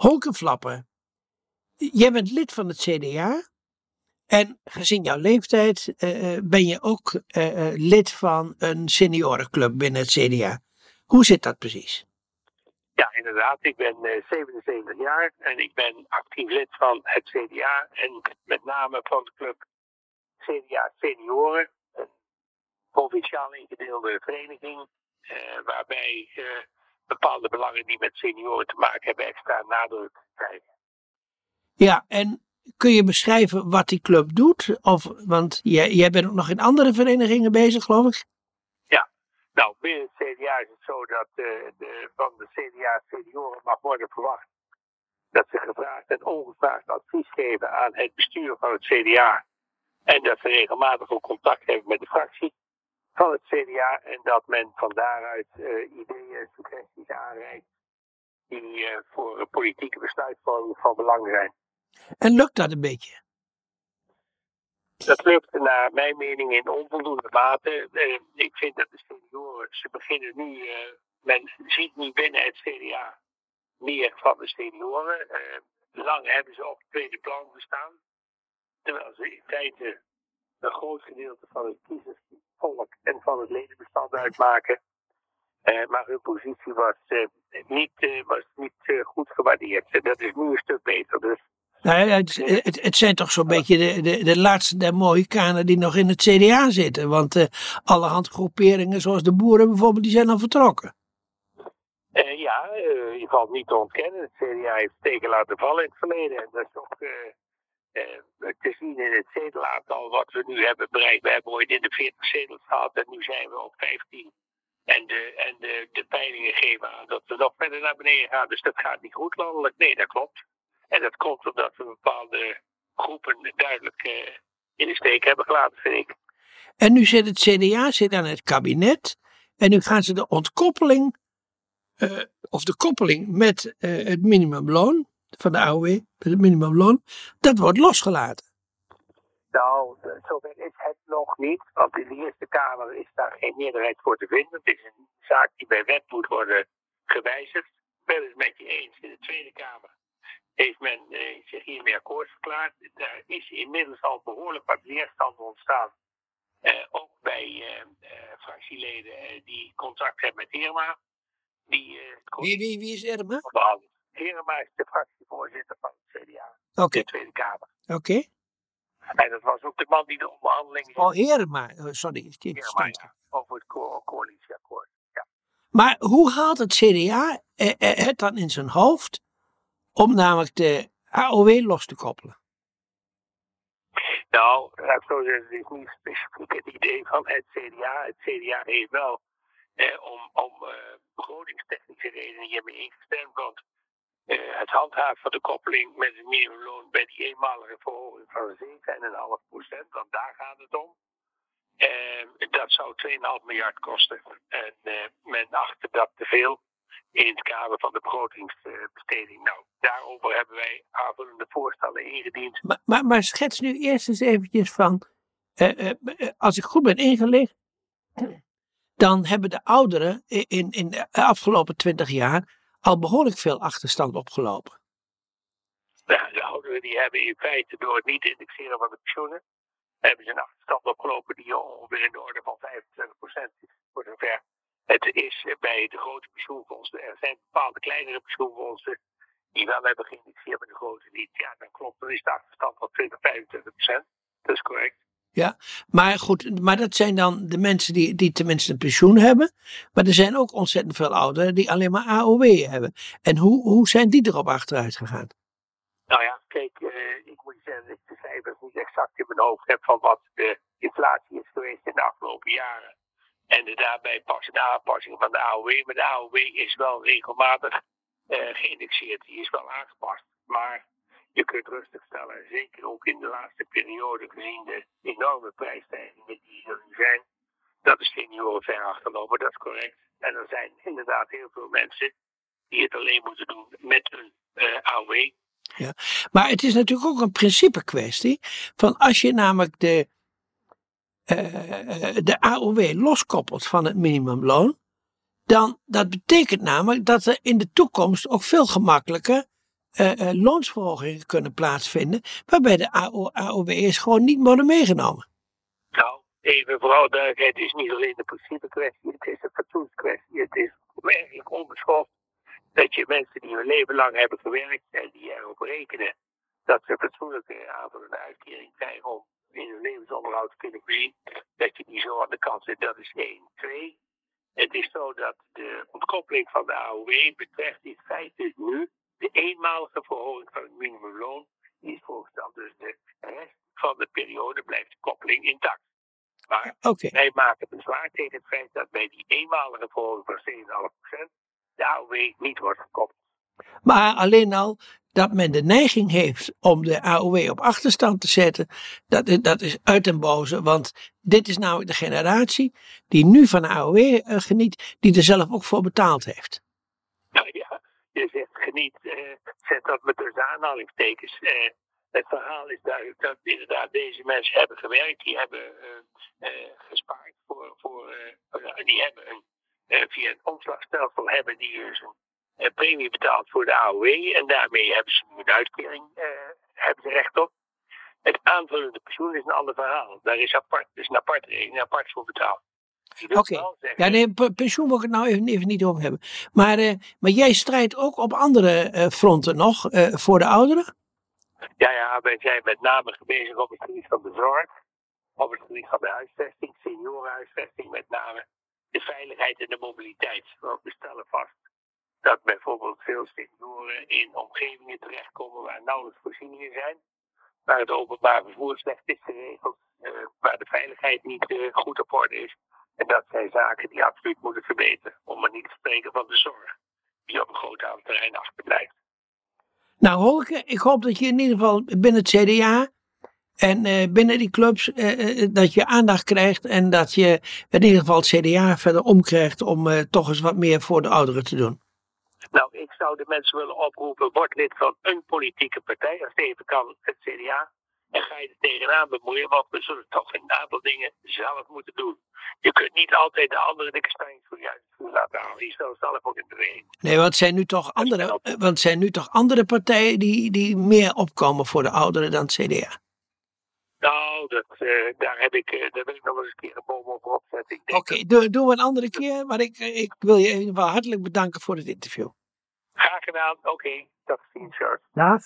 Holke Flappen, jij bent lid van het CDA. En gezien jouw leeftijd eh, eh, ben je ook eh, lid van een seniorenclub binnen het CDA. Hoe zit dat precies? Ja, inderdaad. Ik ben eh, 77 jaar en ik ben actief lid van het CDA. En met name van de club CDA Senioren. Een provinciaal ingedeelde vereniging. waarbij bepaalde belangen die met senioren te maken hebben extra nadruk krijgen. Ja, en kun je beschrijven wat die club doet? Of, want jij, jij bent ook nog in andere verenigingen bezig, geloof ik. Nou, binnen het CDA is het zo dat eh, de, van de CDA senioren mag worden verwacht dat ze gevraagd en ongevraagd advies geven aan het bestuur van het CDA. En dat ze regelmatig ook contact hebben met de fractie van het CDA. En dat men van daaruit eh, ideeën, suggesties aanreikt die eh, voor politieke besluitvorming van belang zijn. En lukt dat een beetje? Dat lukt naar mijn mening in onvoldoende mate. Eh, ik vind dat de senioren, ze beginnen nu, men ziet nu binnen het CDA meer van de senioren. Lang hebben ze op het tweede plan gestaan. Terwijl ze in feite een groot gedeelte van het kiezersvolk en van het ledenbestand uitmaken. Eh, maar hun positie was eh, niet, eh, was niet goed gewaardeerd. En dat is nu een stuk beter. Dus Nou, het, het, het zijn toch zo'n beetje de, de, de laatste der Mohikanen die nog in het CDA zitten. Want alle handgroeperingen, zoals de boeren bijvoorbeeld, die zijn al vertrokken. Ja, je valt niet te ontkennen. Het CDA heeft steken laten vallen in het verleden. En dat is ook te zien in het zetelaantal wat we nu hebben bereikt. We hebben ooit in de 40 zetels gehad en nu zijn we op 15. En, de, en de, de peilingen geven aan dat we nog verder naar beneden gaan. Dus dat gaat niet goed landelijk. Nee, dat klopt. En dat komt omdat we bepaalde groepen duidelijk eh, in de steek hebben gelaten, vind ik. En nu zit het CDA zit aan het kabinet. En nu gaan ze de ontkoppeling, eh, of de koppeling met eh, het minimumloon van de AOW, met het minimumloon, dat wordt losgelaten. Nou, zover is het nog niet. Want in de Eerste Kamer is daar geen meerderheid voor te vinden. Het is een zaak die bij wet moet worden gewijzigd. Ik ben het met je eens. In de Tweede Kamer heeft men eh, zich hiermee akkoord verklaard. Daar is inmiddels al behoorlijk wat weerstand ontstaan. Eh, ook bij eh, eh, fractieleden eh, die contact hebben met Irma. Die eh, Wie, wie, wie is behandelen. Irma is de fractievoorzitter van het CDA Oké, de Tweede Kamer. oké. En dat was ook de man die de onderhandelingen Oh, Erma, Oh, sorry. ja, over het co- coalitieakkoord. Ja. Maar hoe haalt het CDA eh, eh, het dan in zijn hoofd om namelijk de AOW los te koppelen? Nou, laat ik zo zeggen, het is niet specifiek het idee van het CDA. Het CDA heeft wel eh, om, om eh, begrotingstechnische redenen hiermee ingestemd. Want het handhaven van de koppeling met het minimumloon bij die eenmalige verhoging van 7,5 procent, want daar gaat het om. Eh, dat zou 2,5 miljard kosten. En eh, men achtte dat te veel in het kader van de begrotingsbesteding. Nou, daarover hebben wij aanvullende voorstellen ingediend. Maar, maar, maar schets nu eerst eens eventjes van, eh, eh, eh, als ik goed ben ingelicht, dan hebben de ouderen in, in de afgelopen twintig jaar al behoorlijk veel achterstand opgelopen. Ja, de ouderen die hebben in feite door het niet indexeren van de pensioenen, hebben ze een achterstand opgelopen die ongeveer in de orde van 25% is. Voor zover het is bij de grote pensioenfondsen. Er zijn bepaalde kleinere pensioenfondsen die wel hebben geïndexeerd, maar de grote niet. Ja, dan klopt, dan is de achterstand van 20, 25%. Dat is correct. Maar goed, maar dat zijn dan de mensen die, die tenminste een pensioen hebben. Maar er zijn ook ontzettend veel ouderen die alleen maar AOW hebben. En hoe, hoe zijn die erop achteruit gegaan? Nou ja, kijk, eh, ik moet zeggen dat ik de cijfers niet exact in mijn hoofd heb van wat de inflatie is geweest in de afgelopen jaren. En de daarbij passende aanpassing van de AOW. Maar de AOW is wel regelmatig eh, geïndexeerd. Die is wel aangepast. Maar je kunt rustig stellen, zeker ook in de laatste periode, gezien de enorme prijsstijgingen die er nu zijn, dat de senioren ver achterlopen. Dat is correct. En er zijn inderdaad heel veel mensen die het alleen moeten doen met hun eh, AOW. Maar het is natuurlijk ook een principe kwestie. Van als je namelijk de, eh, de AOW loskoppelt van het minimumloon. Dan dat betekent namelijk dat er in de toekomst ook veel gemakkelijker uh, loonsverhogingen kunnen plaatsvinden, waarbij de AOW'ers gewoon niet worden meegenomen. Nou, even vooral duidelijkheid, het is niet alleen de principe kwestie, het is een fatsoenskwestie. Het is werkelijk onbeschoft dat je mensen die hun leven lang hebben gewerkt en die erop rekenen dat ze fatsoenlijke aanvullen en uitkering krijgen om in hun levensonderhoud te kunnen voorzien, dat je die zo aan de kant zet. Dat is één. Twee, het is zo dat de ontkoppeling van de AOW betreft in feite nu de eenmalige verhoging van het minimumloon die is voorgesteld. Dus de rest van de periode blijft de koppeling intact. Maar okay. wij maken bezwaar tegen het feit dat bij die eenmalige verhoging van 7,5% de AOW niet wordt gekoppeld. Maar alleen al dat men de neiging heeft om de AOW op achterstand te zetten, dat, dat is uit den boze. Want dit is namelijk de generatie die nu van de AOW uh, geniet, die er zelf ook voor betaald heeft. Nou ja, je zegt geniet, uh, zet dat met de aanhalingstekens. Uh, het verhaal is duidelijk dat inderdaad deze mensen hebben gewerkt, die hebben gespaard voor, voor die hebben een, via een omslagstelsel hebben die dus een eh, premie betaald voor de AOW. En daarmee hebben ze een uitkering eh, hebben ze recht op. Het aanvullende pensioen is een ander verhaal. Daar is apart, dus een apart regeling, apart voor betaald. Oké, ja, nee, pensioen wil ik het nou even, even niet over hebben. Maar, uh, maar jij strijdt ook op andere uh, fronten nog uh, voor de ouderen? Ja, ja, wij zijn met name bezig op het gebied van de zorg, op het gebied van de huisvesting, seniorenhuisvesting met name, de veiligheid en de mobiliteit. We stellen vast dat bijvoorbeeld veel senioren in omgevingen terechtkomen waar nauwelijks voorzieningen zijn, waar het openbaar vervoer slecht is geregeld, uh, waar de veiligheid niet uh, goed op orde is. En dat zijn zaken die absoluut moeten verbeteren, om maar niet te spreken van de zorg, die op een groot aantal terreinen achterblijft. Nou, Holke, ik hoop dat je in ieder geval binnen het CDA en uh, binnen die clubs uh, dat je aandacht krijgt en dat je in ieder geval het CDA verder omkrijgt om uh, toch eens wat meer voor de ouderen te doen. Nou, ik zou de mensen willen oproepen, word lid van een politieke partij, als het even kan, het CDA. En ga je er tegenaan bemoeien, want we zullen toch een aantal dingen zelf moeten doen. Je kunt niet altijd de andere dikke steins voor je laten halen. Die zal zelf ook in beweging. Nee, want zijn nu toch andere, want zijn nu toch andere partijen die, die meer opkomen voor de ouderen dan het CDA? Nou, dat, uh, daar, heb ik, uh, daar wil ik nog eens een keer een boom over opzetten. Oké, okay, doen we een andere keer. Maar ik, ik wil je in ieder geval hartelijk bedanken voor het interview. Graag gedaan. Oké, okay. tot ziens, George. Dag.